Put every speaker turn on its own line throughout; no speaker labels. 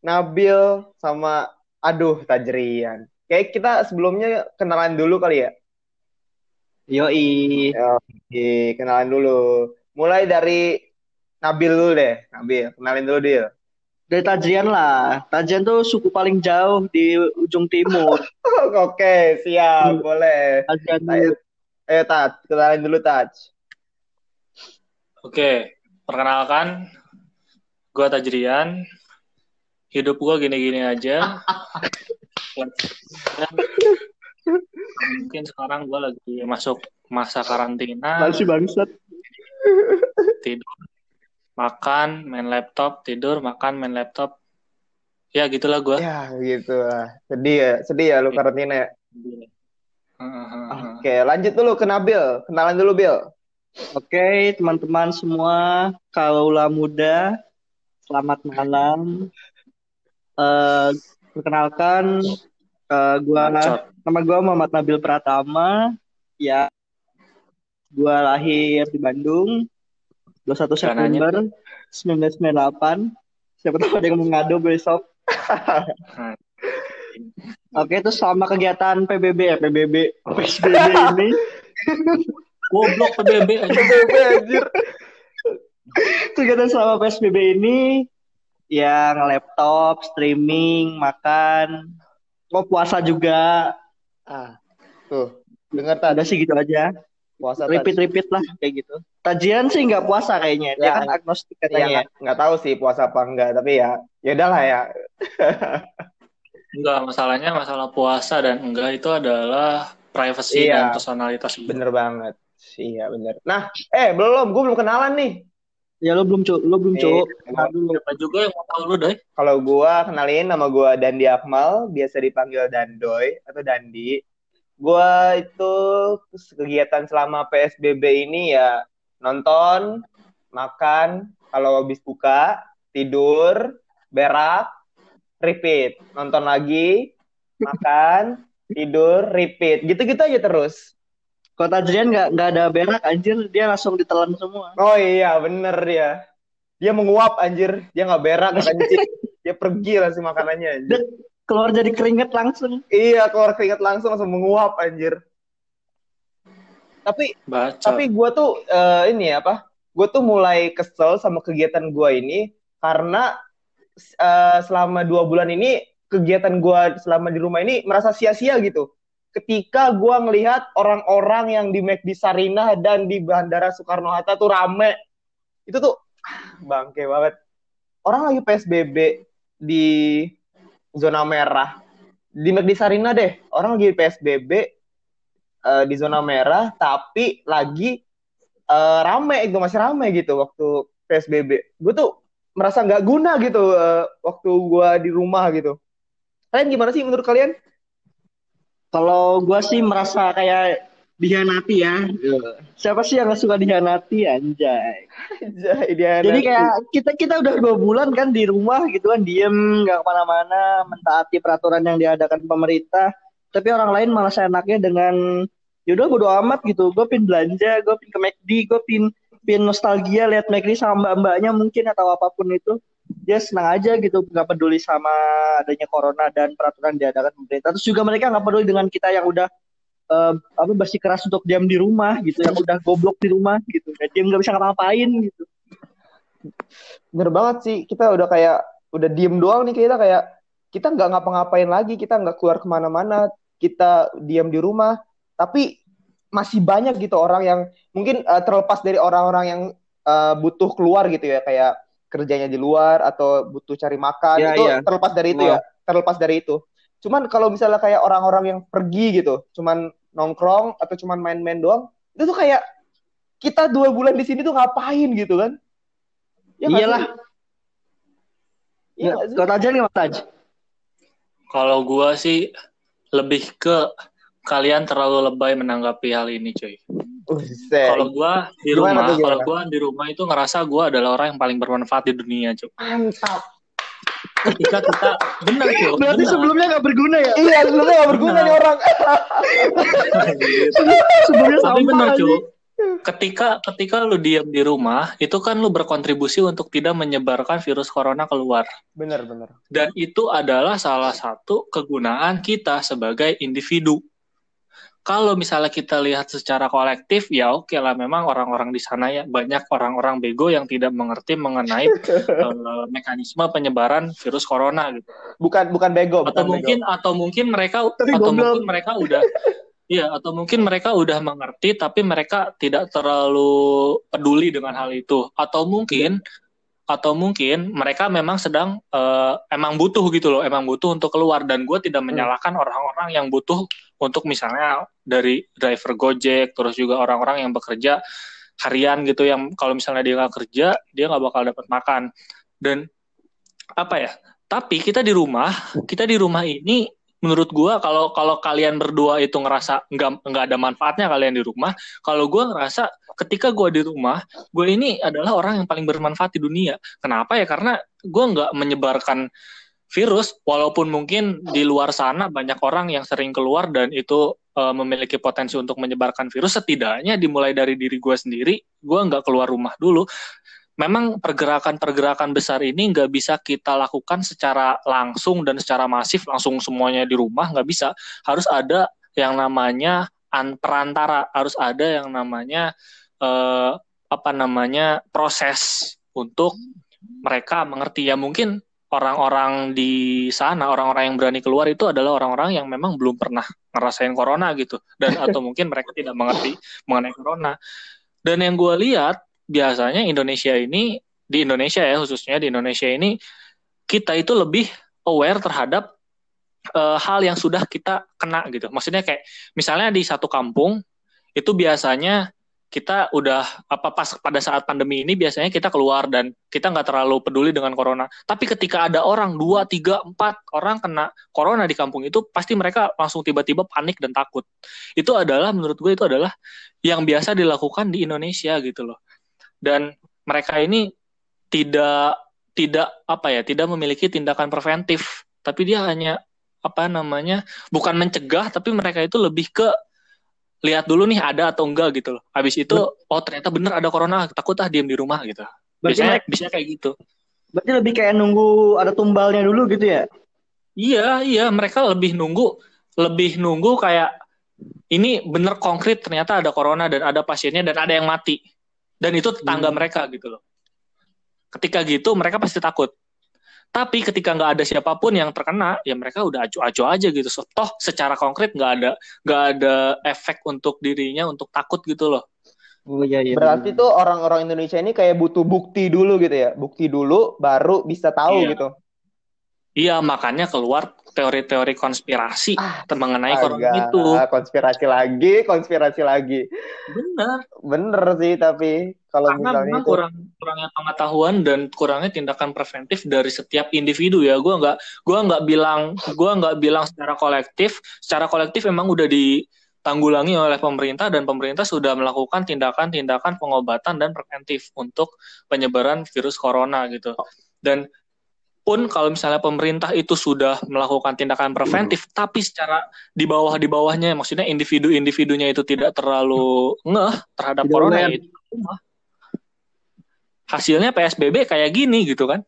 Nabil sama aduh Tajrian. Kayak kita sebelumnya kenalan dulu kali ya.
Yoi.
Oke, kenalan dulu. Mulai dari Nabil dulu deh. Nabil, kenalin dulu dia.
Dari Tajian lah. Tajian tuh suku paling jauh di ujung timur.
Oke, siap, boleh.
Tajian
Ayo, ayo Taj, kenalin dulu Taj.
Oke, perkenalkan, gue Tajrian. Hidup gue gini-gini aja. Mungkin sekarang gue lagi masuk masa karantina,
Masih bangsat.
tidur, makan, main laptop, tidur, makan, main laptop. Ya gitulah gue.
Ya, gitu lah. Sedih ya, sedih ya lu karantina ya. Oke, lanjut dulu ke Nabil. Kenalan dulu, Bil.
Oke, teman-teman semua, kaula muda, selamat malam. Eh, perkenalkan, eh, gua nama gua Muhammad Nabil Pratama. Ya, gua lahir di Bandung 21
Jangan nanya.
September 1998. Siapa tahu ada yang mau ngadu besok. Oke, itu selama kegiatan PBB ya, PBB, PSBB ini.
Goblok PBB aja.
PBB anjir.
Kegiatan selama PSBB ini ya nge-laptop, streaming, makan, mau puasa juga.
Ah, tuh. Dengar Taj,
Udah sih gitu aja.
puasa.
Repeat-repeat lah kayak gitu. Tajian sih nggak puasa kayaknya. Dia
Ya,
kan agnostik
Ya,
katanya.
nggak nggak tahu sih puasa apa enggak, tapi ya ya udahlah ya.
Enggak, masalahnya masalah puasa dan enggak itu adalah privacy
Iya.
dan personalitas.
Bener banget. Iya, bener. Nah, eh belum, gue belum kenalan nih.
Ya lo belum cu, lo belum cu.
Iya.
Kenal dulu.
Siapa juga yang mau tahu lu, Doi?
Kalau gua kenalin nama gua Dandi Akmal, biasa dipanggil Dandoy atau Dandi. Gua itu kegiatan selama PSBB ini ya nonton, makan, kalau habis buka, tidur, berak, repeat. Nonton lagi, makan, tidur, repeat. Gitu-gitu aja terus.
Kalau Tajian nggak nggak ada berak anjir dia langsung ditelan semua.
Oh iya, bener dia. Dia menguap anjir, dia nggak berak, kencing. Dia pergi lah si makanannya anjir.
Dia keluar jadi keringet langsung.
Iya, keluar keringat langsung langsung menguap anjir. Tapi
Baca.
tapi gue tuh eh, ini apa? Gue tuh mulai kesel sama kegiatan gue ini karena eh, selama dua bulan ini kegiatan gue selama di rumah ini merasa sia-sia gitu. Ketika gue ngelihat orang-orang yang di McD Sarinah dan di Bandara Soekarno Hatta tuh rame, itu tuh ah, bangke banget. Orang lagi PSBB di zona merah, di McD Sarinah deh, orang lagi PSBB eh, di zona merah, tapi lagi eh, rame itu masih rame gitu waktu PSBB. Gue tuh merasa nggak guna gitu eh, waktu gue di rumah gitu. Kalian gimana sih menurut kalian?
Kalau gua sih merasa kayak dihianati ya. Siapa sih yang nggak suka dihianati anjay?
Dia
Jadi kayak kita kita udah dua bulan kan di rumah gitu kan diem nggak ke mana-mana mentaati peraturan yang diadakan pemerintah. Tapi orang lain malah seenaknya dengan yaudah bodo amat gitu. Gue pin belanja, gue pin ke McD, gue pin pin nostalgia lihat McD sama mbak-mbaknya mungkin atau apa pun itu. Dia senang aja gitu, nggak peduli sama adanya corona dan peraturan diadakan pemerintah. Terus juga mereka nggak peduli dengan kita yang udah eh, apa bersikeras untuk diam di rumah gitu, yang udah goblok di rumah gitu. Dan dia nggak bisa ngapa-ngapain gitu.
bener banget sih kita udah kayak udah diem doang nih kita kayak kita nggak ngapa-ngapain lagi kita nggak keluar ke mana-mana kita diam di rumah tapi masih banyak gitu orang yang mungkin eh, terlepas dari orang-orang yang eh, butuh keluar gitu ya kayak kerjanya di luar atau butuh cari makan
Iya,
itu
iya.
terlepas dari itu ya terlepas dari itu cuman kalau misalnya kayak orang-orang yang pergi gitu cuman nongkrong atau cuman main-main doang itu tuh kayak kita dua bulan di sini tuh ngapain gitu kan Ya
Iyalah.
Iya sih?
Kau Tajan nggak Taj?
Kalau gua sih lebih ke kalian terlalu lebay menanggapi hal ini, cuy. Kalau gua di
Gimana
rumah,
tuh,
kalau gua di rumah itu ngerasa gua adalah orang yang paling bermanfaat di dunia, cuy.
Mantap.
Ketika kita benar, cuy.
Berarti
benar.
sebelumnya nggak berguna ya?
Iya, sebenarnya gak berguna nih orang.
Sebelumnya
Tapi benar, cuy. ketika ketika lu diam di rumah itu kan lu berkontribusi untuk tidak menyebarkan virus corona keluar
Bener bener.
dan itu adalah salah satu kegunaan kita sebagai individu kalau misalnya kita lihat secara kolektif ya oke lah memang orang-orang di sana ya banyak orang-orang bego yang tidak mengerti mengenai uh, mekanisme penyebaran virus corona gitu
Bukan bukan bego.
atau
bukan
mungkin atau mungkin mereka
Tapi
atau mungkin mereka udah Iya, atau mungkin mereka udah mengerti tapi mereka tidak terlalu peduli dengan hal itu. Atau mungkin atau mungkin mereka memang sedang eh, emang butuh gitu loh, emang butuh untuk keluar dan gue tidak menyalahkan orang-orang yang butuh untuk misalnya dari driver Gojek, terus juga orang-orang yang bekerja harian gitu yang kalau misalnya dia nggak kerja dia nggak bakal dapat makan. Dan apa ya tapi kita di rumah kita di rumah ini menurut gua kalau kalau kalian berdua itu ngerasa nggak nggak ada manfaatnya kalian di rumah kalau gua ngerasa ketika gua di rumah gue ini adalah orang yang paling bermanfaat di dunia. Kenapa ya? Karena gua nggak menyebarkan virus walaupun mungkin di luar sana banyak orang yang sering keluar dan itu eh, memiliki potensi untuk menyebarkan virus setidaknya dimulai dari diri gue sendiri gue nggak keluar rumah dulu. Memang pergerakan-pergerakan besar ini nggak bisa kita lakukan secara langsung dan secara masif langsung semuanya di rumah nggak bisa. Harus ada yang namanya an- perantara harus ada yang namanya eh, apa namanya proses untuk mereka mengerti. Ya mungkin orang-orang di sana orang-orang yang berani keluar itu adalah orang-orang yang memang belum pernah ngerasain corona gitu dan atau mungkin mereka tidak mengerti mengenai corona dan yang gue lihat biasanya Indonesia ini di Indonesia ya khususnya di Indonesia ini kita itu lebih aware terhadap eh, hal yang sudah kita kena gitu. Maksudnya kayak misalnya di satu kampung itu biasanya kita udah apa pas pada saat pandemi ini biasanya kita keluar dan kita nggak terlalu peduli dengan corona. Tapi ketika ada orang dua, tiga, empat orang kena corona di kampung itu pasti mereka langsung tiba-tiba panik dan takut. Itu adalah menurut gue itu adalah yang biasa dilakukan di Indonesia gitu loh dan mereka ini tidak tidak apa ya tidak memiliki tindakan preventif tapi dia hanya apa namanya bukan mencegah tapi mereka itu lebih ke lihat dulu nih ada atau enggak gitu loh habis itu oh ternyata bener ada corona takut ah diam di rumah gitu
Berarti
biasanya biasanya kayak gitu
berarti lebih kayak nunggu ada tumbalnya dulu gitu ya?
iya iya mereka lebih nunggu lebih nunggu kayak ini bener konkret ternyata ada corona dan ada pasiennya dan ada yang mati dan itu tetangga
Hmm.
mereka gitu loh. Ketika gitu mereka pasti takut. Tapi ketika nggak ada siapa pun yang terkena, ya mereka udah acu-acu aja gitu. So, toh secara konkret nggak ada nggak ada efek untuk dirinya untuk takut gitu loh.
Oh iya iya.
Berarti tuh orang-orang Indonesia ini kayak butuh bukti dulu gitu ya. Bukti dulu baru bisa tahu
Iya.
gitu.
Iya makanya keluar teori-teori konspirasi
Ah,
mengenai corona itu.
konspirasi lagi, konspirasi lagi.
Benar.
Bener sih tapi kalau
Karena
misalnya
memang
itu
kurang kurangnya pengetahuan dan kurangnya tindakan preventif dari setiap individu ya. Gua nggak gua nggak bilang gua nggak bilang secara kolektif. Secara kolektif memang udah ditanggulangi oleh pemerintah dan pemerintah sudah melakukan tindakan-tindakan pengobatan dan preventif untuk penyebaran virus corona gitu. Dan pun kalau misalnya pemerintah itu sudah melakukan tindakan preventif, tapi secara di bawah di bawahnya, maksudnya individu-individunya itu tidak terlalu ngeh terhadap
Tidak
corona itu, hasilnya PSBB kayak gini gitu kan?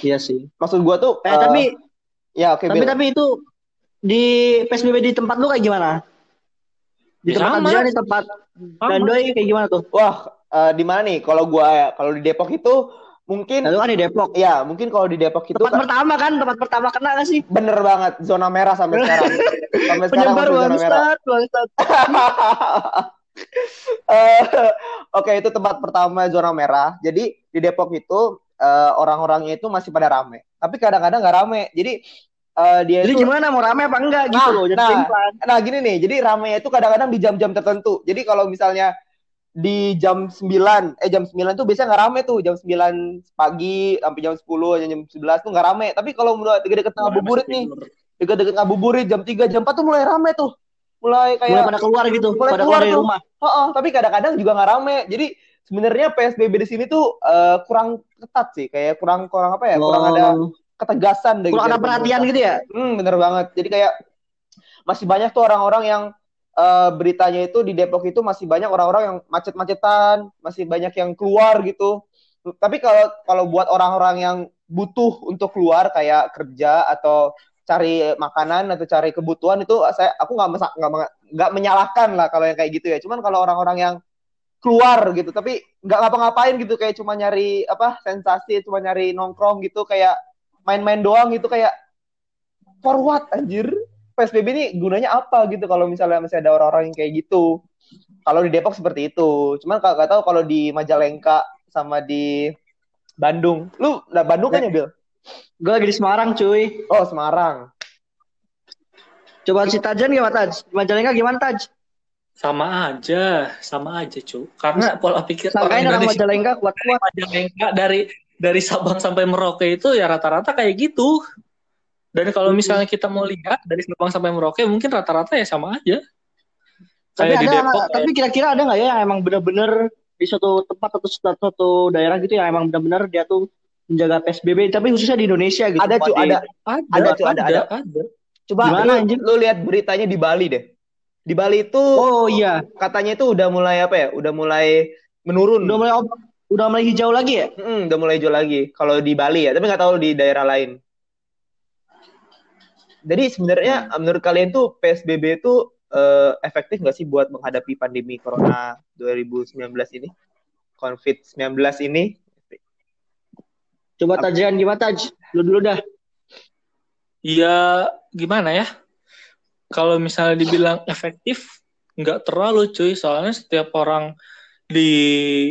Iya sih.
maksud gua tuh
Eh
eh,
tapi
ya oke
tapi
Bil.
tapi itu di PSBB di tempat lu kayak gimana? Di
Ya,
tempat
sama.
Adrian, di tempat
Sama.
Dandoy kayak gimana tuh?
Wah, eh, di mana nih? Kalau gua kalau di Depok itu mungkin
Nah, lu kan di Depok.
ya, mungkin kalau di Depok itu
Tempat
kan
pertama kan, tempat pertama kena gak sih?
bener banget zona merah sampai sekarang. sampai sekarang
Penyebar
zona merah.
bangsat.
Eh, Oke, itu tempat pertama zona merah. Jadi di Depok itu eh, orang-orangnya itu masih pada rame. Tapi kadang-kadang nggak rame. Jadi eh, dia
Jadi
itu
gimana mau rame apa enggak gitu
Nah,
loh, jadi
nah. Nah, gini nih. Jadi ramenya itu kadang-kadang di jam-jam tertentu. Jadi kalau misalnya di jam 9, eh jam 9 tuh biasanya nggak rame tuh. Jam 9 pagi sampai jam 10, jam 11 tuh nggak rame. Tapi kalau udah deket-deket ngabuburit nih, deket-deket ngabuburit jam 3, jam 4 tuh mulai rame tuh. Mulai kayak
Mulai pada keluar gitu,
Mulai
pada
keluar
keluar dari
tuh.
rumah.
Heeh, tapi kadang-kadang juga nggak rame. Jadi sebenarnya PSBB di sini tuh eh, kurang ketat sih, kayak kurang kurang apa ya? Kurang ada
Oh,
ketegasan
kurang ada
dari
perhatian gitu ya?
Hmm, bener banget. Jadi kayak masih banyak tuh orang-orang yang uh, beritanya itu di Depok itu masih banyak orang-orang yang macet-macetan, masih banyak yang keluar gitu. Tapi kalau kalau buat orang-orang yang butuh untuk keluar kayak kerja atau cari makanan atau cari kebutuhan itu saya aku nggak nggak menyalahkan lah kalau yang kayak gitu ya. Cuman kalau orang-orang yang keluar gitu tapi nggak ngapa-ngapain gitu kayak cuma nyari apa sensasi cuma nyari nongkrong gitu kayak main-main doang gitu kayak for anjir PSBB ini gunanya apa gitu kalau misalnya masih ada orang-orang yang kayak gitu? Kalau di Depok seperti itu. Cuman nggak tahu kalau di Majalengka sama di Bandung. Lu lah Bandung kan ya Bill
gue lagi di Semarang cuy.
Oh Semarang.
Coba si Tajan gimana Taj? Majalengka gimana Taj?
Sama aja, sama aja, cu. Karena pola pikir
Sangkain orang Majalengka kuat-kuat.
Majalengka dari dari Sabang sampai Merauke itu ya rata-rata kayak gitu. Dan kalau misalnya kita mau lihat dari Sabang sampai Merauke mungkin rata-rata ya sama aja.
Tapi ada, Depok, tapi kira-kira ada nggak ya yang emang bener-bener di suatu tempat atau suatu daerah gitu yang emang bener-bener dia tuh menjaga PSBB tapi khususnya di Indonesia gitu.
Ada cu, ada. Ada, ada, cu, ada, ada, ada. Coba Gimana, lu, lu lihat beritanya di Bali deh. Di Bali itu
oh iya.
katanya itu udah mulai apa ya? Udah mulai menurun.
Udah mulai udah mulai hijau lagi ya?
Mm, udah mulai hijau lagi. Kalau di Bali ya tapi nggak tahu di daerah lain jadi sebenarnya hmm. menurut kalian tuh PSBB itu uh, efektif nggak sih buat menghadapi pandemi corona 2019 ini? COVID-19 ini?
Coba tajian gimana Taj? Lu dulu dah.
Iya gimana ya? Kalau misalnya dibilang efektif nggak terlalu cuy. Soalnya setiap orang di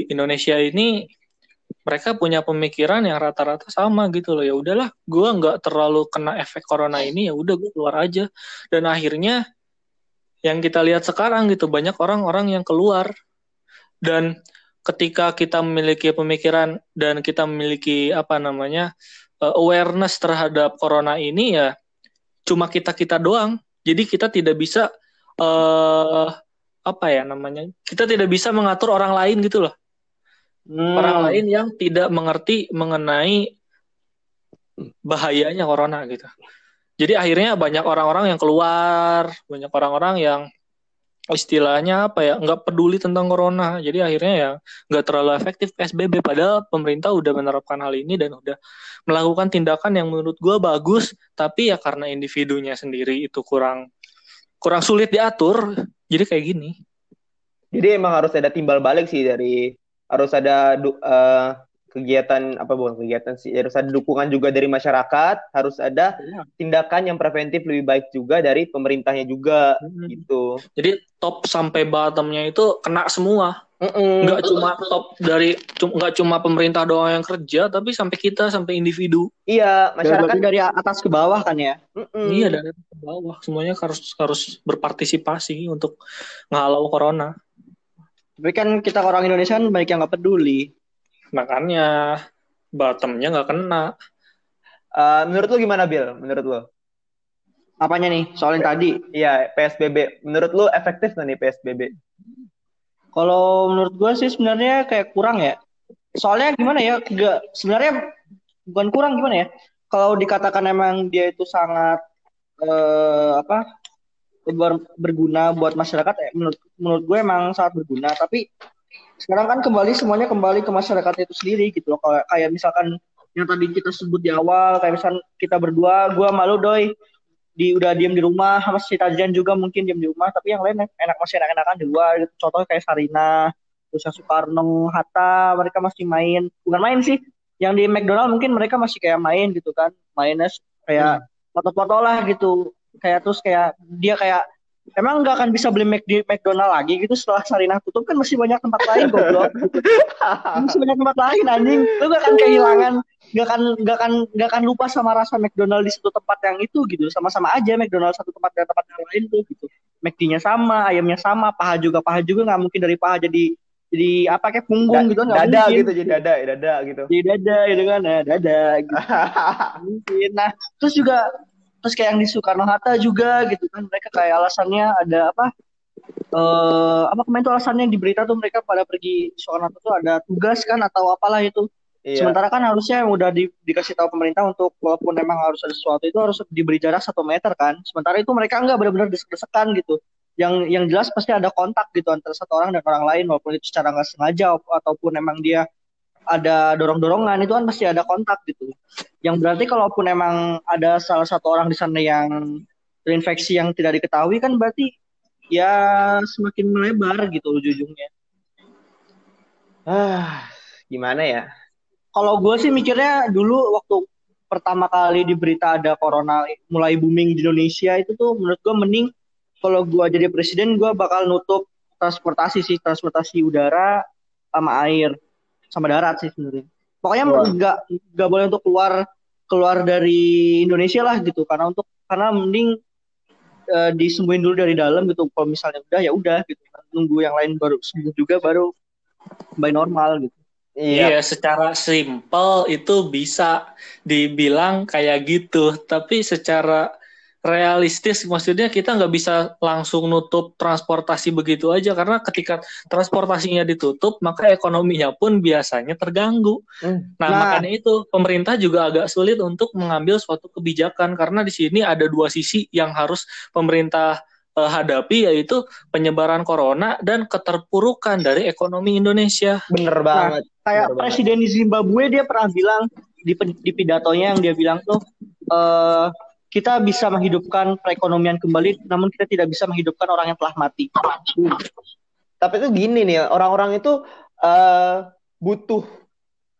Indonesia ini mereka punya pemikiran yang rata-rata sama gitu loh ya udahlah gue nggak terlalu kena efek corona ini ya udah gue keluar aja dan akhirnya yang kita lihat sekarang gitu banyak orang-orang yang keluar dan ketika kita memiliki pemikiran dan kita memiliki apa namanya eh, awareness terhadap corona ini ya cuma kita kita doang jadi kita tidak bisa uh, apa ya namanya? Kita tidak bisa mengatur orang lain gitu loh. Hmm. Orang lain yang tidak mengerti mengenai bahayanya corona gitu. Jadi akhirnya banyak orang-orang yang keluar, banyak orang-orang yang istilahnya apa ya nggak peduli tentang corona jadi akhirnya ya nggak terlalu efektif psbb padahal pemerintah udah menerapkan hal ini dan udah melakukan tindakan yang menurut gue bagus tapi ya karena individunya sendiri itu kurang kurang sulit diatur jadi kayak gini
jadi emang harus ada timbal balik sih dari harus ada uh, kegiatan apa bukan kegiatan sih harus ada dukungan juga dari masyarakat harus ada ya. tindakan yang preventif lebih baik juga dari pemerintahnya juga hmm. gitu
jadi top sampai bottomnya itu kena semua Mm-mm. nggak cuma top dari nggak cuma pemerintah doang yang kerja tapi sampai kita sampai individu
iya masyarakat
dari atas ke bawah kan ya
Mm-mm. iya dari atas ke bawah semuanya harus harus berpartisipasi untuk ngalau corona
tapi kan kita orang Indonesia kan banyak yang nggak peduli.
Makanya bottomnya nggak kena.
Uh, menurut lu gimana Bill menurut lu?
Apanya nih? Soal yang tadi.
Iya PSBB menurut lu efektif nggak nih PSBB
kalau menurut gue sih sebenarnya kayak kurang ya. Soalnya gimana ya gak sebenarnya bukan kurang gimana ya? Kalau dikatakan emang dia itu sangat uh, apa berguna buat masyarakat ya menurut menurut gue emang sangat berguna. Tapi sekarang kan kembali semuanya kembali ke masyarakat itu sendiri gitu loh. Kayak, kayak misalkan yang tadi kita sebut di awal kayak misalkan kita berdua gue malu doi di udah diem di rumah sama si Tajian juga mungkin diem di rumah tapi yang lain enak masih enak-enakan di luar gitu. contohnya kayak Sarina terus yang Soekarno Hatta mereka masih main. Bukan main sih yang di McDonald mungkin mereka masih kayak main gitu kan. Mainnya kayak hmm. foto-foto lah gitu kayak terus kayak dia kayak emang nggak akan bisa beli Mac di McDonald lagi? Gitu setelah Sarinah tutup kan masih banyak tempat lain goblok. Masih banyak tempat lain anjing. Lu gak akan kehilangan gak akan gak akan gak akan lupa sama rasa McDonald di satu tempat yang itu gitu. Sama-sama aja McDonald satu tempat dan tempat yang lain tuh gitu. McD-nya sama ayamnya sama paha juga paha juga nggak mungkin dari paha jadi jadi apa kayak punggung da gitu
nggak dada mungkin. gitu jadi dada dada gitu.
Jadi dada gitu kan ya dada gitu. mungkin. Nah terus juga terus kayak yang di Soekarno Hatta juga gitu kan mereka kayak alasannya ada apa uh, apa kemarin tuh alasannya di berita tuh mereka pada pergi Soekarno Hatta tuh ada tugas kan atau apalah itu. Iya. sementara kan harusnya udah di, dikasih tahu pemerintah untuk walaupun memang harus ada sesuatu itu harus diberi jarak satu meter kan. Sementara itu mereka enggak benar-benar desek-desekan gitu. Yang yang jelas pasti ada kontak gitu antara satu orang dan orang lain walaupun itu secara nggak sengaja ataupun emang dia ada dorong-dorongan itu kan pasti ada kontak gitu. Yang berarti kalaupun emang ada salah satu orang di sana yang terinfeksi yang tidak diketahui kan berarti ya semakin melebar gitu ujung-ujungnya.
Ah, gimana ya?
Kalau gue sih mikirnya dulu waktu pertama kali di berita ada corona mulai booming di Indonesia itu tuh menurut gue mending kalau gue jadi presiden gue bakal nutup transportasi sih transportasi udara sama air sama darat sih sebenarnya. Pokoknya nggak nggak boleh untuk keluar keluar dari Indonesia lah gitu. Karena untuk karena mending uh, disembuhin dulu dari dalam gitu. Kalau misalnya udah ya udah gitu. Nunggu yang lain baru sembuh juga baru kembali normal gitu.
Iya, iya, secara simpel itu bisa dibilang kayak gitu, tapi secara realistis maksudnya kita nggak bisa langsung nutup transportasi begitu aja karena ketika transportasinya ditutup maka ekonominya pun biasanya terganggu. Hmm. Nah, nah makanya itu pemerintah juga agak sulit untuk mengambil suatu kebijakan karena di sini ada dua sisi yang harus pemerintah uh, hadapi yaitu penyebaran corona dan keterpurukan dari ekonomi Indonesia.
Bener nah, banget.
Nah, kayak Bener presiden banget. di Zimbabwe dia pernah bilang di, di pidatonya yang dia bilang tuh uh, kita bisa menghidupkan perekonomian kembali, namun kita tidak bisa menghidupkan orang yang telah mati.
Tapi itu gini nih, orang-orang itu uh, butuh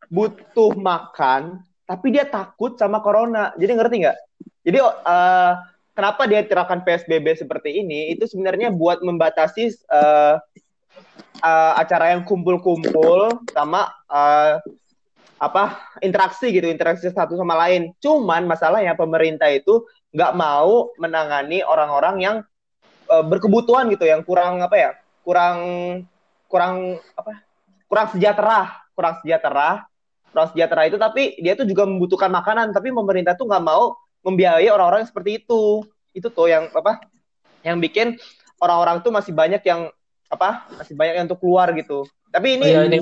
butuh makan, tapi dia takut sama corona. Jadi ngerti nggak? Jadi uh, kenapa dia terapkan PSBB seperti ini? Itu sebenarnya buat membatasi uh, uh, acara yang kumpul-kumpul sama uh, apa interaksi gitu interaksi satu sama lain. Cuman masalahnya pemerintah itu nggak mau menangani orang-orang yang uh, berkebutuhan gitu yang kurang apa ya kurang kurang apa kurang sejahtera kurang sejahtera kurang sejahtera itu. Tapi dia tuh juga membutuhkan makanan tapi pemerintah tuh nggak mau membiayai orang-orang seperti itu. Itu tuh yang apa yang bikin orang-orang tuh masih banyak yang apa masih banyak yang untuk keluar gitu. Tapi ini, oh, ya, ini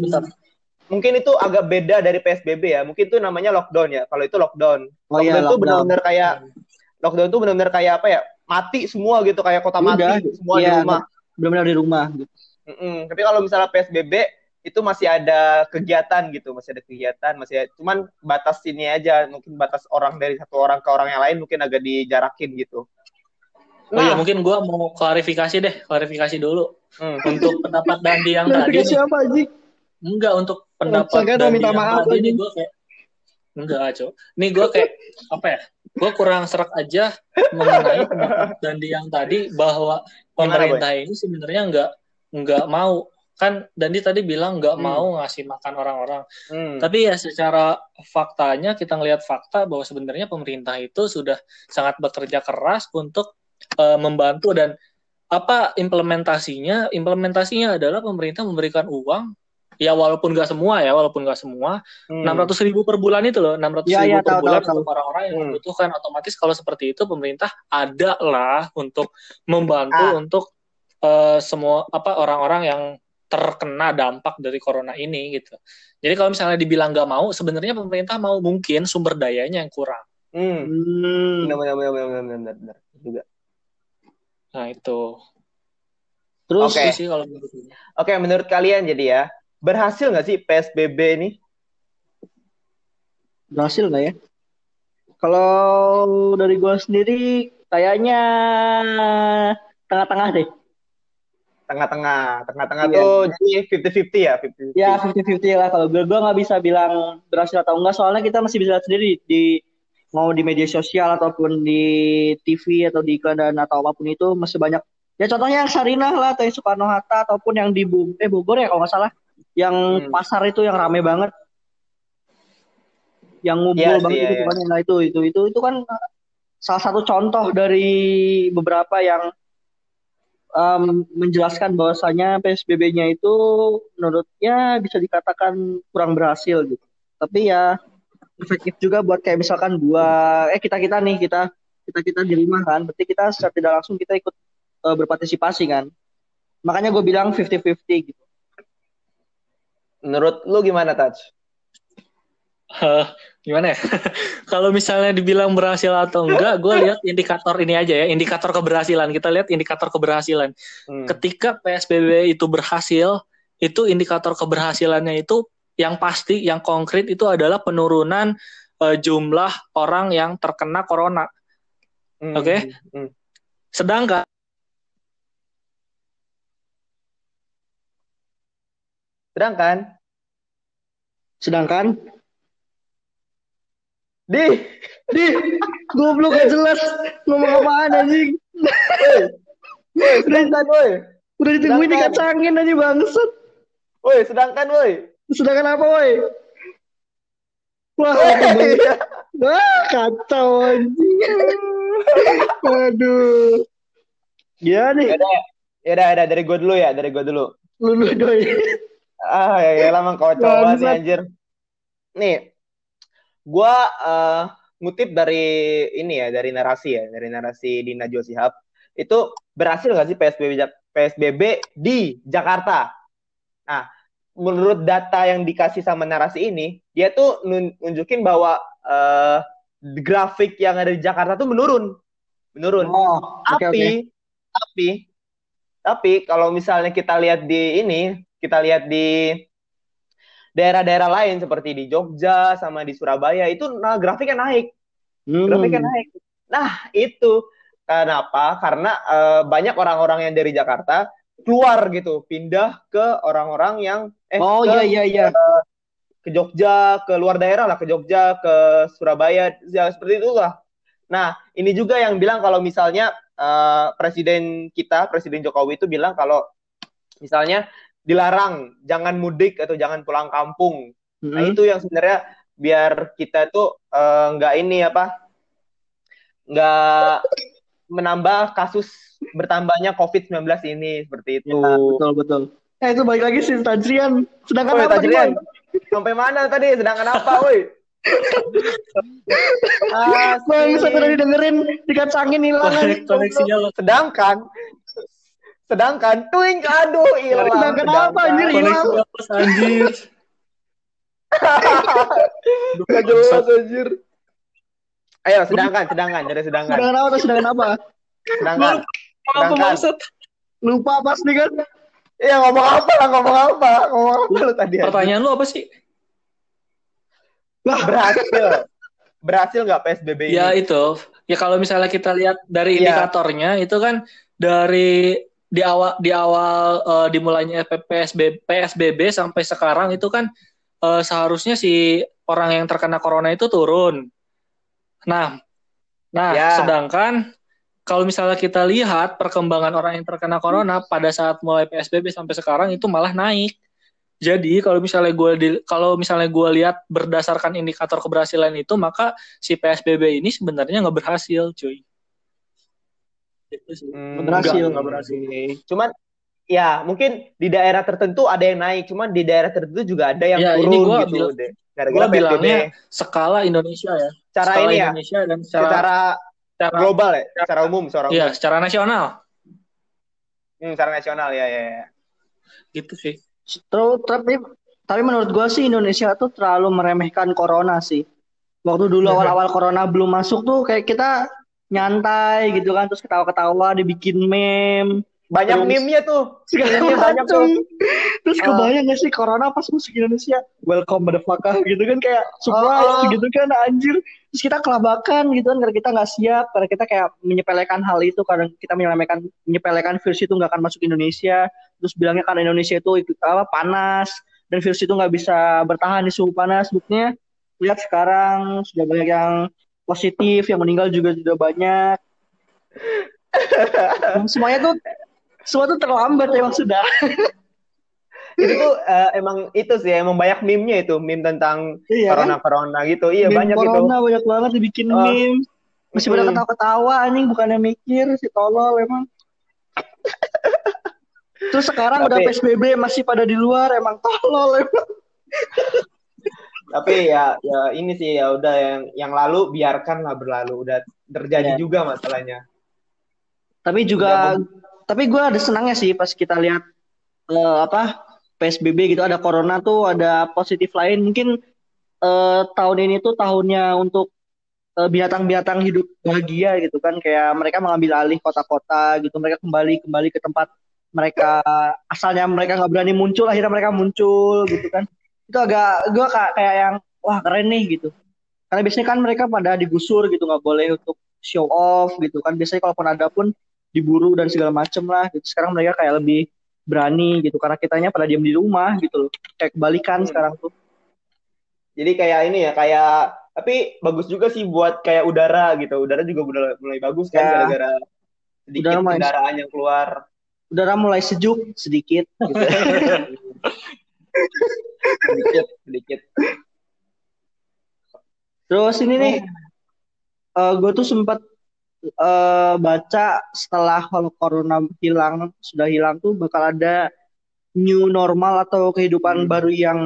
mungkin itu agak beda dari PSBB ya. Mungkin itu namanya lockdown ya. Kalau itu lockdown. Oh, iya, lockdown itu benar-benar kayak lockdown itu benar-benar kayak apa ya? Mati semua gitu kayak kota Udah, mati semua iya, di rumah.
Benar-benar di rumah gitu.
Mm -mm. Tapi kalau misalnya PSBB itu masih ada kegiatan gitu, masih ada kegiatan, masih ada, cuman batas ini aja, mungkin batas orang dari satu orang ke orang yang lain mungkin agak dijarakin gitu.
Nah, oh iya, nah. mungkin gue mau klarifikasi deh, klarifikasi dulu hmm. untuk pendapat Dandi yang tadi.
Klarifikasi apa, Jik?
Enggak untuk pendapat
dan minta maaf
ini gue kayak enggak cok. Ini gue kayak apa ya gue kurang serak aja mengenai pendapat Dandi yang tadi bahwa pemerintah ini sebenarnya enggak enggak mau. Kan Dandi tadi bilang nggak hmm. mau ngasih makan orang-orang. Hmm. tapi ya secara faktanya kita ngelihat fakta bahwa sebenarnya pemerintah itu sudah sangat bekerja keras untuk uh, membantu dan apa implementasinya? Implementasinya adalah pemerintah memberikan uang ya walaupun nggak semua ya walaupun nggak semua hmm. enam ratus ribu per bulan itu loh enam ratus ya, ribu ya, per tahu, bulan tahu, untuk orang-orang yang hmm. membutuhkan otomatis kalau seperti itu pemerintah ada lah untuk membantu ah. untuk uh, semua apa orang-orang yang terkena dampak dari corona ini gitu. Jadi kalau misalnya dibilang nggak mau, sebenarnya pemerintah mau mungkin sumber dayanya yang kurang.
Hmm. hmm. Benar, benar, benar, benar, benar, benar, juga.
Nah itu.
Terus Oke, okay. kalau Oke, okay, menurut kalian jadi ya, berhasil nggak sih PSBB ini?
Berhasil nggak ya? Kalau dari gue sendiri kayaknya tengah-tengah deh.
Tengah-tengah, tengah-tengah iya. tuh jadi fifty-fifty ya, 50-50.
Ya fifty-fifty lah. Kalau gue gue nggak bisa bilang berhasil atau enggak, soalnya kita masih bisa lihat sendiri di mau di media sosial ataupun di TV atau di iklan dan atau apa pun itu masih banyak. Ya contohnya yang Sarinah lah, atau yang Soekarno Hatta ataupun yang di eh Bogor ya kalau nggak salah yang hmm. pasar itu yang rame banget. Yang ngumpul yeah, banget yeah, itu yeah. nah itu itu itu itu kan salah satu contoh dari beberapa yang um, menjelaskan bahwasanya PSBB-nya itu menurutnya bisa dikatakan kurang berhasil gitu. Tapi ya efektif juga buat kayak misalkan gua eh kita kita nih kita kita kita di rumah kan. Berarti kita secara tidak langsung kita ikut uh, berpartisipasi kan. Makanya gue bilang 50-50 gitu
Menurut lu gimana, Taj?
Uh, gimana ya? Kalau misalnya dibilang berhasil atau enggak, gue lihat indikator ini aja ya, indikator keberhasilan. Kita lihat indikator keberhasilan. Hmm. Ketika PSBB itu berhasil, itu indikator keberhasilannya itu yang pasti, yang konkret itu adalah penurunan uh, jumlah orang yang terkena corona. Hmm. Oke. Okay? Hmm. Sedangkan
Sedangkan
sedangkan
di,
di, goblok gak jelas ngomong apaan anjing.
sedangkan woi.
Udah ditungguin dikacangin aja bangsat.
Woi, sedangkan woi.
Sedangkan apa woi? Wah, Wah, kacau anjing. Aduh. Ya nih.
Ya udah, ya dari gue dulu ya, dari gue dulu.
Lu dulu doi.
Ah, ya, ya lama kau coba sih anjir. Nih, gue uh, ngutip dari ini ya dari narasi ya dari narasi di Najwa Sihab itu berhasil nggak sih PSBB PSBB di Jakarta? Nah, menurut data yang dikasih sama narasi ini, dia tuh nunjukin bahwa uh, grafik yang ada di Jakarta tuh menurun, menurun. Oh, tapi, okay, okay. tapi, tapi kalau misalnya kita lihat di ini, kita lihat di daerah-daerah lain seperti di Jogja sama di Surabaya itu nah grafiknya naik. Hmm. Grafiknya naik. Nah, itu kenapa? Karena uh, banyak orang-orang yang dari Jakarta keluar gitu, pindah ke orang-orang yang
eh Oh iya iya iya.
Uh, ke Jogja, ke luar daerah lah, ke Jogja, ke Surabaya, ya seperti itu lah. Nah, ini juga yang bilang kalau misalnya uh, presiden kita, Presiden Jokowi itu bilang kalau misalnya dilarang jangan mudik atau jangan pulang kampung. Mm-hmm. Nah itu yang sebenarnya biar kita tuh eh, nggak uh, ini apa nggak menambah kasus bertambahnya COVID-19 ini seperti itu. Ya,
betul betul. Eh itu balik lagi sih Tajrian. Sedangkan oh, apa
Tajrian? Sampai mana tadi? Sedangkan apa, woi?
Bang, saya tadi dengerin dikacangin hilang.
Koneksinya
Sedangkan Sedangkan twink aduh hilang.
Sedangkan apa anjir hilang?
Anjir.
Gak jelas anjir. Ayo sedangkan sedangkan jadi sedangkan.
Sedangkan apa sedangkan apa?
Sedangkan.
Sedangkan. Lupa pasti kan?
Iya ngomong apa lah ngomong apa ngomong apa lu tadi?
Pertanyaan lu apa sih?
Lah berhasil. Berhasil nggak PSBB
ini? Ya itu. Ya kalau misalnya kita lihat dari iya. indikatornya ya. itu kan dari di awal di awal uh, dimulainya PSBB, PSBB sampai sekarang itu kan uh, seharusnya si orang yang terkena corona itu turun. Nah, nah ya. sedangkan kalau misalnya kita lihat perkembangan orang yang terkena corona pada saat mulai PSBB sampai sekarang itu malah naik. Jadi kalau misalnya gue di, kalau misalnya gue lihat berdasarkan indikator keberhasilan itu maka si PSBB ini sebenarnya nggak berhasil, cuy.
Hmm, berhasil nggak berhasil. Cuman ya mungkin di daerah tertentu ada yang naik, cuman di daerah tertentu juga ada yang ya, turun ini gua gitu deh.
Gara-gara bilangnya skala Indonesia ya.
Cara
skala
ini
ya. Indonesia dan
secara, secara, secara global ya, secara umum, secara
Iya, secara nasional.
Hmm, secara nasional ya, ya, ya.
Gitu sih.
Terus tapi tapi menurut gua sih Indonesia tuh terlalu meremehkan corona sih. Waktu dulu awal-awal corona belum masuk tuh kayak kita nyantai gitu kan terus ketawa-ketawa dibikin meme.
Banyak terus, meme-nya tuh.
segala banyak tuh. terus uh, kebayang gak sih corona pas masuk Indonesia welcome motherfucker gitu kan kayak surprise uh, gitu kan anjir. Terus kita kelabakan gitu kan karena kita nggak siap karena kita kayak menyepelekan hal itu karena kita menyepelekan menyepelekan virus itu nggak akan masuk Indonesia. Terus bilangnya karena Indonesia itu apa panas dan virus itu nggak bisa bertahan di suhu panas buktinya lihat sekarang sudah banyak yang positif, yang meninggal juga sudah banyak. Semuanya tuh semua tuh terlambat emang sudah.
itu tuh uh, emang itu sih emang banyak meme-nya itu meme tentang iya, corona corona gitu. Iya meme banyak
corona,
itu
banyak banget dibikin oh. meme. Masih pada ketawa-ketawa anjing bukannya mikir si tolol emang. Terus sekarang Tapi, udah psbb masih pada di luar emang tolol emang
tapi ya ya ini sih ya udah yang yang lalu biarkanlah berlalu. Udah terjadi ya. juga masalahnya.
Tapi juga udah, tapi gue ada senangnya sih pas kita lihat uh, apa psbb gitu ada corona tuh ada positif lain. Mungkin uh, tahun ini tuh tahunnya untuk uh, binatang-binatang hidup bahagia gitu kan. Kayak mereka mengambil alih kota-kota gitu mereka kembali kembali ke tempat mereka asalnya mereka nggak berani muncul akhirnya mereka muncul gitu kan itu agak gue kayak yang wah keren nih gitu. Karena biasanya kan mereka pada digusur gitu nggak boleh untuk show off gitu kan. Biasanya kalaupun ada pun diburu dan segala macem lah gitu. Sekarang mereka kayak lebih berani gitu karena kitanya pada diam di rumah gitu loh. Kayak kebalikan hmm. sekarang tuh.
Jadi kayak ini ya kayak tapi bagus juga sih buat kayak udara gitu. Udara juga udah mulai bagus kan ya. gara-gara sedikit udara kendaraan yang keluar.
Udara mulai sejuk sedikit gitu.
sedikit sedikit
terus ini nih uh, eh, gue tuh sempat uh, baca setelah kalau corona hilang sudah hilang tuh bakal ada new normal atau kehidupan hmm. baru yang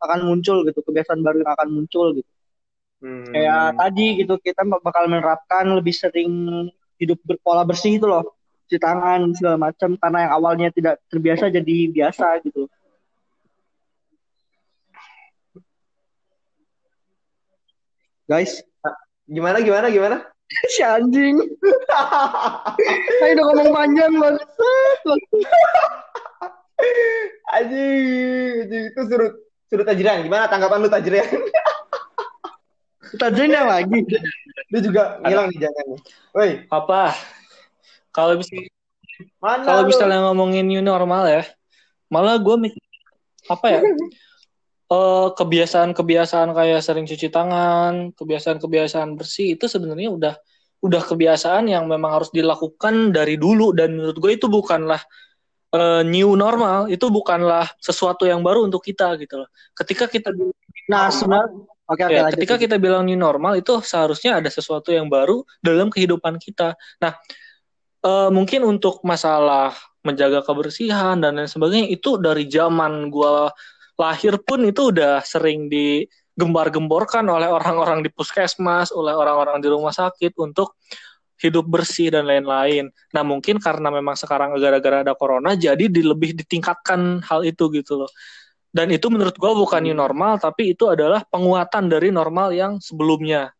akan muncul gitu kebiasaan baru yang akan muncul gitu hmm. kayak tadi gitu kita bakal menerapkan lebih sering hidup berpola bersih itu loh cuci tangan segala macam karena yang awalnya tidak terbiasa jadi biasa gitu guys?
Gimana gimana gimana?
Si anjing. Ayo udah ngomong panjang banget
anjing itu surut surut tajrian. Gimana tanggapan lu tajrian?
Tajrian lagi.
Lu juga ngilang nih jangan woi.
Apa? Kalau bisa kalau misalnya ngomongin new normal ya malah gue mikir apa ya uh, kebiasaan-kebiasaan kayak sering cuci tangan, kebiasaan-kebiasaan bersih itu sebenarnya udah udah kebiasaan yang memang harus dilakukan dari dulu dan menurut gue itu bukanlah uh, new normal, itu bukanlah sesuatu yang baru untuk kita gitu loh. Ketika kita
Nah, sebenarnya
Oke, okay, ya, ketika kita bilang new normal itu seharusnya ada sesuatu yang baru dalam kehidupan kita. Nah, uh, mungkin untuk masalah menjaga kebersihan dan lain sebagainya itu dari zaman gua lahir pun itu udah sering digembar-gemborkan oleh orang-orang di puskesmas, oleh orang-orang di rumah sakit untuk hidup bersih dan lain-lain. Nah mungkin karena memang sekarang gara-gara ada corona, jadi di, lebih ditingkatkan hal itu gitu loh. Dan itu menurut gue bukan new normal, tapi itu adalah penguatan dari normal yang sebelumnya.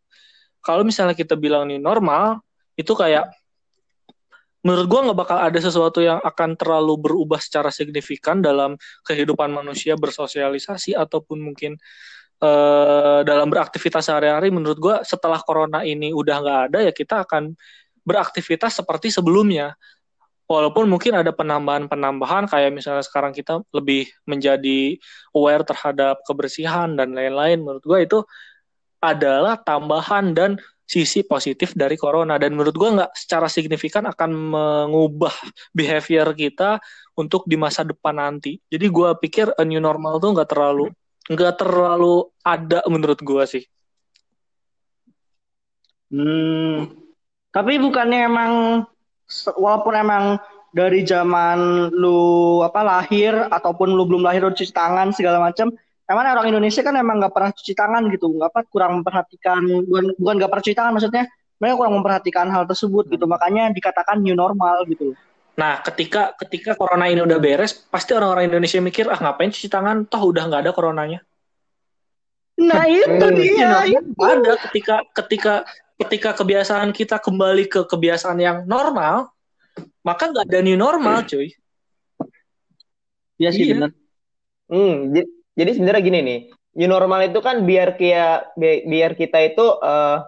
Kalau misalnya kita bilang new normal, itu kayak menurut gue nggak bakal ada sesuatu yang akan terlalu berubah secara signifikan dalam kehidupan manusia bersosialisasi ataupun mungkin uh, dalam beraktivitas sehari-hari. Menurut gue setelah corona ini udah nggak ada ya kita akan beraktivitas seperti sebelumnya. Walaupun mungkin ada penambahan-penambahan kayak misalnya sekarang kita lebih menjadi aware terhadap kebersihan dan lain-lain. Menurut gue itu adalah tambahan dan sisi positif dari corona dan menurut gue nggak secara signifikan akan mengubah behavior kita untuk di masa depan nanti. Jadi gue pikir a new normal tuh nggak terlalu nggak terlalu ada menurut gue sih.
Hmm, tapi bukannya emang walaupun emang dari zaman lu apa lahir ataupun lu belum lahir udah cuci tangan segala macam emang orang Indonesia kan emang nggak pernah cuci tangan gitu nggak apa kurang memperhatikan bukan bukan nggak pernah cuci tangan maksudnya mereka kurang memperhatikan hal tersebut gitu hmm. makanya dikatakan new normal gitu
nah ketika ketika corona ini udah beres pasti orang-orang Indonesia mikir ah ngapain cuci tangan toh udah nggak ada coronanya
nah itu hmm. dia
itu. ada ketika ketika ketika kebiasaan kita kembali ke kebiasaan yang normal maka nggak ada new normal hmm. cuy
Iya sih iya. benar.
Hmm, jadi sebenarnya gini nih, new normal itu kan biar kia biar kita itu uh,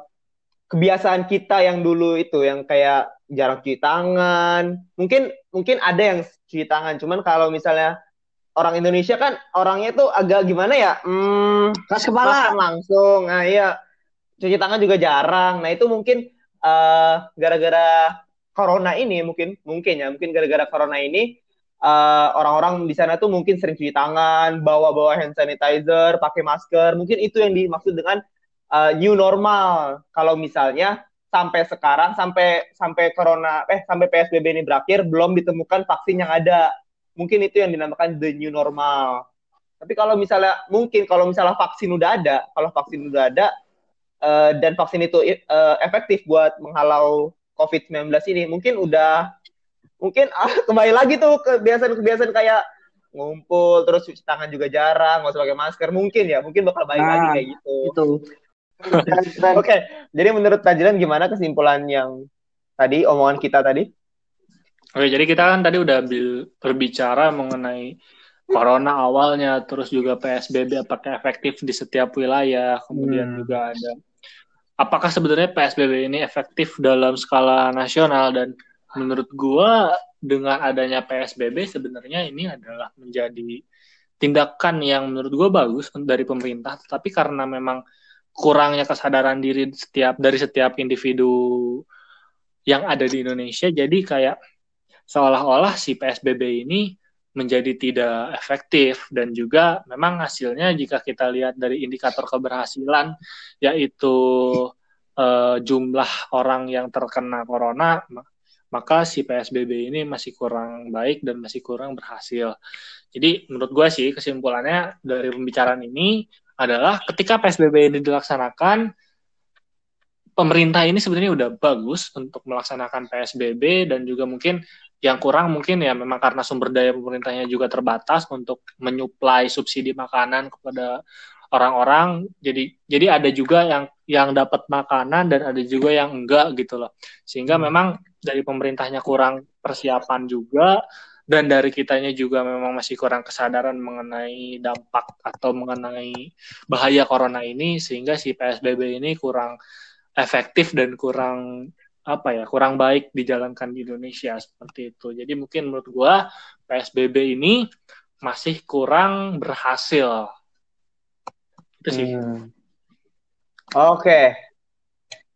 kebiasaan kita yang dulu itu yang kayak jarang cuci tangan. Mungkin mungkin ada yang cuci tangan, cuman kalau misalnya orang Indonesia kan orangnya tuh agak gimana ya? Hmm,
keras kepala
langsung. Nah, iya. Cuci tangan juga jarang. Nah, itu mungkin uh, gara-gara corona ini mungkin mungkin ya, mungkin gara-gara corona ini eh, orang-orang di sana tuh mungkin sering cuci tangan, bawa-bawa hand sanitizer, pakai masker. Mungkin itu yang dimaksud dengan uh, new normal. Kalau misalnya sampai sekarang sampai sampai corona eh sampai PSBB ini berakhir belum ditemukan vaksin yang ada. Mungkin itu yang dinamakan the new normal. Tapi kalau misalnya mungkin kalau misalnya vaksin udah ada, kalau vaksin udah ada uh, dan vaksin itu uh, efektif buat menghalau COVID-19 ini, mungkin udah mungkin ah kembali lagi tuh kebiasaan-kebiasaan kayak ngumpul terus cuci tangan juga jarang nggak usah pakai masker mungkin ya mungkin bakal baik
Nah,
lagi kayak gitu
Itu.
Oke jadi menurut Tajilan gimana kesimpulan yang tadi omongan kita tadi
Oke, jadi kita kan tadi udah berbicara mengenai corona awalnya, terus juga PSBB apakah efektif di setiap wilayah, kemudian
Hmm.
juga ada apakah sebenarnya PSBB ini efektif dalam skala nasional dan menurut gua dengan adanya PSBB sebenarnya ini adalah menjadi tindakan yang menurut gua bagus dari pemerintah, tapi karena memang kurangnya kesadaran diri setiap dari setiap individu yang ada di Indonesia, jadi kayak seolah-olah si PSBB ini menjadi tidak efektif. Dan juga memang hasilnya jika kita lihat dari indikator keberhasilan yaitu eh, jumlah orang yang terkena corona maka si PSBB ini masih kurang baik dan masih kurang berhasil. Jadi menurut gue sih kesimpulannya dari pembicaraan ini adalah ketika PSBB ini dilaksanakan pemerintah ini sebenarnya udah bagus untuk melaksanakan PSBB dan juga mungkin yang kurang mungkin ya memang karena sumber daya pemerintahnya juga terbatas untuk menyuplai subsidi makanan kepada orang-orang. Jadi jadi ada juga yang yang dapat makanan dan ada juga yang enggak gitu loh. Sehingga memang dari pemerintahnya kurang persiapan juga dan dari kitanya juga memang masih kurang kesadaran mengenai dampak atau mengenai bahaya corona ini sehingga si PSBB ini kurang efektif dan kurang apa ya kurang baik dijalankan di Indonesia seperti itu. Jadi mungkin menurut gua PSBB ini masih kurang berhasil. Itu sih.
Hmm. oke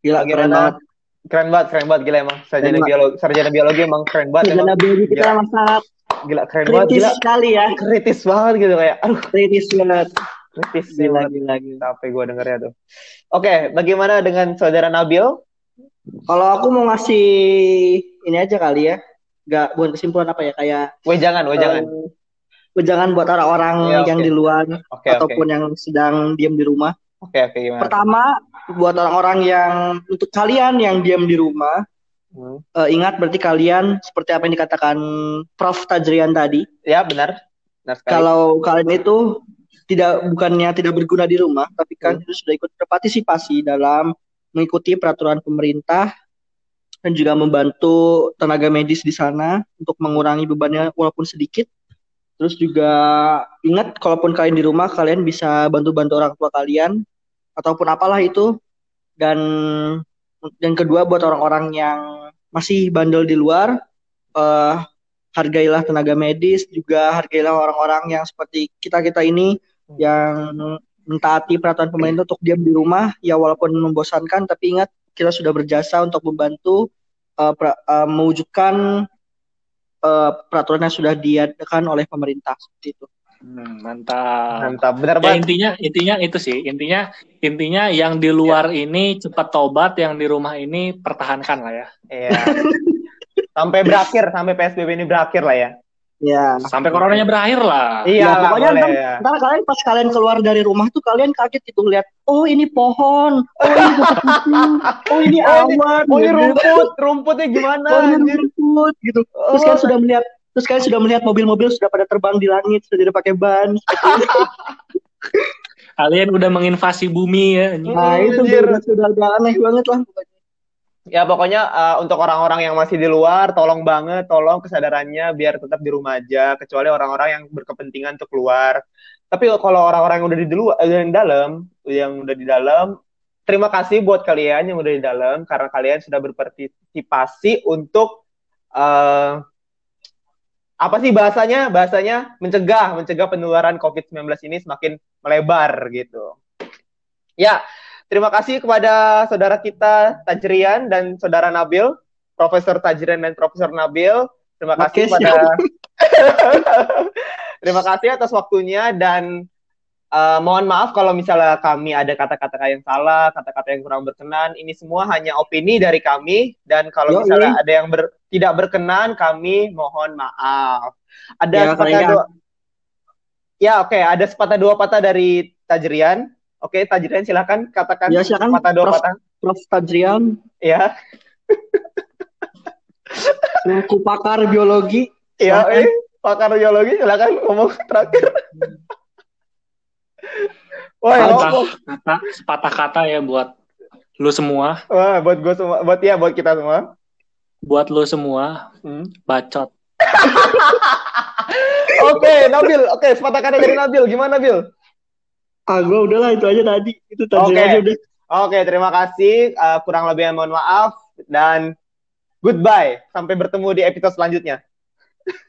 Gila, keren banget.
Keren banget keren banget gila emang sarjana
Keren
biologi sarjana biologi emang keren banget emang
Sarjana biologi kita
Gila.
emang sangat
gila keren banget
kritis
gila
sekali ya.
kritis banget gitu kayak aduh
Kritis banget.
kritis
Gila,
banget.
gila, gila.
capek gue dengernya tuh oke bagaimana dengan saudara Nabil
Kalau aku mau ngasih ini aja kali ya. Gak bukan kesimpulan apa ya kayak
weh jangan weh jangan
eh, wejangan buat orang-orang
Ya, oke.
yang di luar
oke
ataupun yang sedang diam di rumah.
Oke oke gimana
Pertama, buat orang-orang yang untuk kalian yang diam di rumah,
Hmm.
eh, ingat berarti kalian seperti apa yang dikatakan Prof Tajrian tadi,
ya benar benar sekali
kalau kalian itu tidak bukannya tidak berguna di rumah, tapi kan
Hmm.
sudah ikut berpartisipasi dalam mengikuti peraturan pemerintah dan juga membantu tenaga medis di sana untuk mengurangi bebannya walaupun sedikit. Terus juga ingat kalaupun kalian di rumah kalian bisa bantu-bantu orang tua kalian ataupun apalah itu. Dan dan kedua buat orang-orang yang masih bandel di luar eh hargailah tenaga medis juga hargailah orang-orang yang seperti kita-kita ini yang mentaati peraturan pemerintah untuk diam di rumah. Ya walaupun membosankan tapi ingat kita sudah berjasa untuk membantu eh, pra- eh, mewujudkan eh, peraturan yang sudah diadakan oleh pemerintah seperti itu.
Hmm, mantap.
mantap. Benar
Ya
banget
intinya intinya itu sih. Intinya intinya yang di luar ini cepat tobat yang di rumah ini pertahankan lah ya.
Iya. sampai berakhir sampai PSBB ini berakhir lah ya.
Ya.
sampai coronanya berakhir lah.
Iya
Ya,
lah
pokoknya
boleh
ntar-
ya
Ntar kalian pas kalian keluar dari rumah tuh kalian kaget gitu lihat, oh ini pohon, oh ini oh ini
Oh, ini-
awan,
oh ini
gitu.
rumput. Rumputnya gimana
oh ini rumput gitu. Terus
Oh.
kalian sudah melihat, terus kalian sudah melihat mobil-mobil sudah pada terbang di langit, sudah tidak pakai ban.
kalian udah menginvasi bumi ya
Nah
Hmm,
itu sudah, sudah, sudah aneh banget lah. pokoknya.
Ya pokoknya uh, untuk orang-orang yang masih di luar, tolong banget, tolong kesadarannya biar tetap di rumah aja, kecuali orang-orang yang berkepentingan untuk keluar. Tapi kalau orang-orang yang udah di luar, eh, yang dalam, yang udah di dalam, terima kasih buat kalian yang udah di dalam karena kalian sudah berpartisipasi untuk uh, apa sih bahasanya? Bahasanya mencegah, mencegah penularan COVID-19 ini semakin melebar gitu. Ya, Terima kasih kepada saudara kita Tajrian dan saudara Nabil, Profesor Tajrian dan Profesor Nabil. Terima kasih
Oke,
pada Terima kasih atas waktunya dan uh, mohon maaf kalau misalnya kami ada kata-kata yang salah, kata-kata yang kurang berkenan. Ini semua hanya opini dari kami dan kalau
Yoi.
misalnya ada yang ber- tidak berkenan, kami mohon maaf. Ada
Ya,
sepatah dua Ya, oke, ada sepatah dua patah dari Tajrian. Oke, Tajrian silakan katakan
Ya, silakan,
patah dua
Prof.
patah.
Prof Tajrian,
Ya,
selaku pakar biologi,
ya, eh. pakar biologi silakan ngomong terakhir. Woi,
Patah
ngomong.
kata, sepatah kata ya buat lu semua,
Wah, buat gue semua, buat ya, buat kita semua.
buat lu semua,
Hmm.
bacot.
Oke, Nabil. Oke, sepatah kata dari Nabil. Gimana, Nabil?
Ah, gue udahlah itu aja tadi. Itu tadi
Oke.
aja udah.
Oke, terima kasih. Uh, kurang lebihnya mohon maaf dan goodbye. Sampai bertemu di episode selanjutnya.